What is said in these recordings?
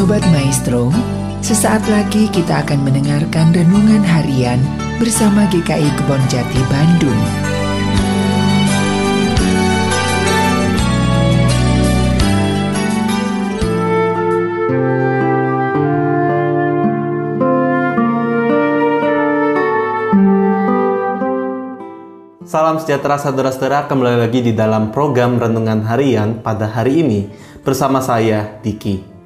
Sobat Maestro, sesaat lagi kita akan mendengarkan renungan harian bersama GKI Kebon Jati Bandung. Salam sejahtera saudara-saudara, kembali lagi di dalam program Renungan Harian pada hari ini bersama saya, Diki.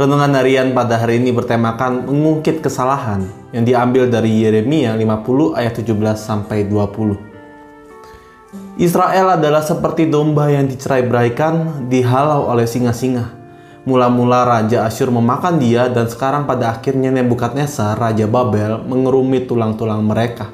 Renungan Harian pada hari ini bertemakan mengungkit kesalahan yang diambil dari Yeremia 50 ayat 17 sampai 20. Israel adalah seperti domba yang dicerai-beraikan, dihalau oleh singa-singa. Mula-mula Raja Asyur memakan dia dan sekarang pada akhirnya Nebukadnezar, Raja Babel, mengerumit tulang-tulang mereka.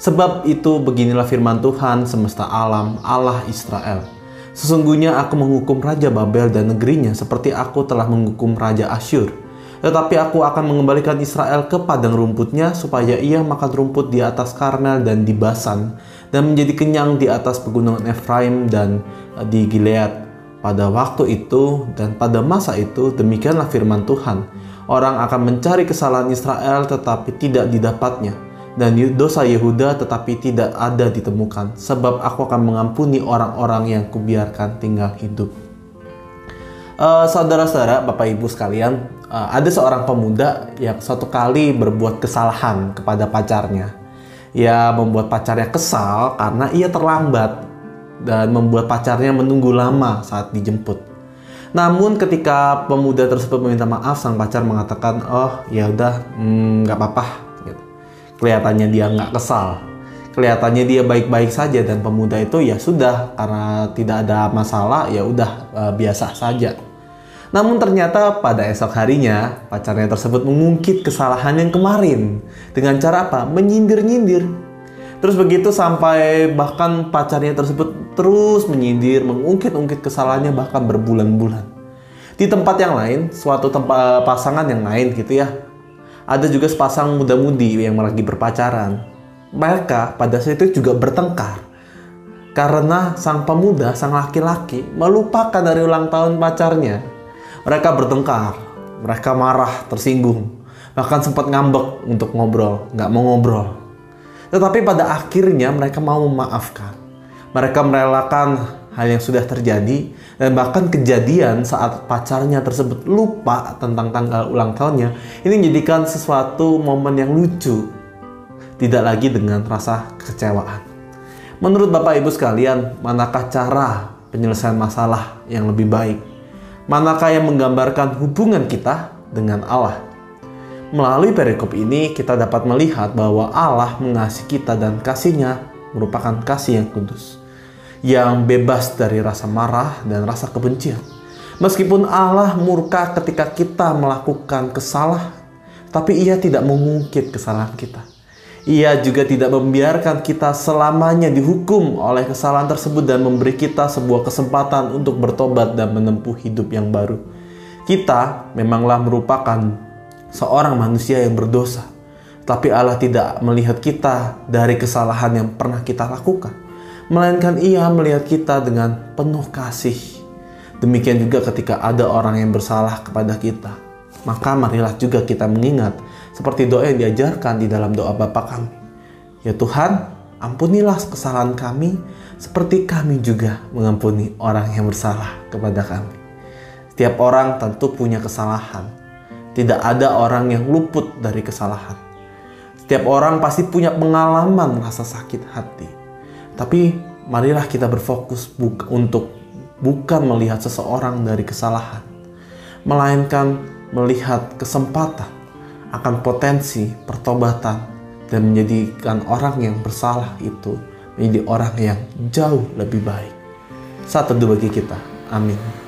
Sebab itu beginilah firman Tuhan semesta alam, Allah Israel. Sesungguhnya aku menghukum Raja Babel dan negerinya seperti aku telah menghukum Raja Asyur. Tetapi aku akan mengembalikan Israel ke padang rumputnya supaya ia makan rumput di atas Karmel dan di Basan dan menjadi kenyang di atas pegunungan Efraim dan di Gilead. Pada waktu itu dan pada masa itu demikianlah firman Tuhan. Orang akan mencari kesalahan Israel tetapi tidak didapatnya dan dosa Yehuda tetapi tidak ada ditemukan sebab aku akan mengampuni orang-orang yang kubiarkan tinggal hidup. Uh, saudara-saudara, Bapak Ibu sekalian, uh, ada seorang pemuda yang suatu kali berbuat kesalahan kepada pacarnya. Ia membuat pacarnya kesal karena ia terlambat dan membuat pacarnya menunggu lama saat dijemput. Namun ketika pemuda tersebut meminta maaf, sang pacar mengatakan, "Oh, ya udah, hmm, nggak mm, apa-apa, kelihatannya dia nggak kesal. Kelihatannya dia baik-baik saja dan pemuda itu ya sudah karena tidak ada masalah ya udah e, biasa saja. Namun ternyata pada esok harinya pacarnya tersebut mengungkit kesalahan yang kemarin. Dengan cara apa? Menyindir-nyindir. Terus begitu sampai bahkan pacarnya tersebut terus menyindir mengungkit-ungkit kesalahannya bahkan berbulan-bulan. Di tempat yang lain suatu tempat pasangan yang lain gitu ya ada juga sepasang muda-mudi yang lagi berpacaran. Mereka pada saat itu juga bertengkar. Karena sang pemuda, sang laki-laki melupakan dari ulang tahun pacarnya. Mereka bertengkar, mereka marah, tersinggung. Bahkan sempat ngambek untuk ngobrol, nggak mau ngobrol. Tetapi pada akhirnya mereka mau memaafkan. Mereka merelakan hal yang sudah terjadi dan bahkan kejadian saat pacarnya tersebut lupa tentang tanggal ulang tahunnya ini menjadikan sesuatu momen yang lucu tidak lagi dengan rasa kecewaan menurut Bapak Ibu sekalian manakah cara penyelesaian masalah yang lebih baik? Manakah yang menggambarkan hubungan kita dengan Allah? Melalui perikop ini kita dapat melihat bahwa Allah mengasihi kita dan kasihnya merupakan kasih yang kudus yang bebas dari rasa marah dan rasa kebencian. Meskipun Allah murka ketika kita melakukan kesalahan, tapi Ia tidak mengungkit kesalahan kita. Ia juga tidak membiarkan kita selamanya dihukum oleh kesalahan tersebut dan memberi kita sebuah kesempatan untuk bertobat dan menempuh hidup yang baru. Kita memanglah merupakan seorang manusia yang berdosa, tapi Allah tidak melihat kita dari kesalahan yang pernah kita lakukan melainkan ia melihat kita dengan penuh kasih. Demikian juga ketika ada orang yang bersalah kepada kita. Maka marilah juga kita mengingat seperti doa yang diajarkan di dalam doa Bapa kami. Ya Tuhan, ampunilah kesalahan kami seperti kami juga mengampuni orang yang bersalah kepada kami. Setiap orang tentu punya kesalahan. Tidak ada orang yang luput dari kesalahan. Setiap orang pasti punya pengalaman rasa sakit hati. Tapi marilah kita berfokus buk untuk bukan melihat seseorang dari kesalahan, melainkan melihat kesempatan akan potensi pertobatan dan menjadikan orang yang bersalah itu menjadi orang yang jauh lebih baik. Satu dua bagi kita. Amin.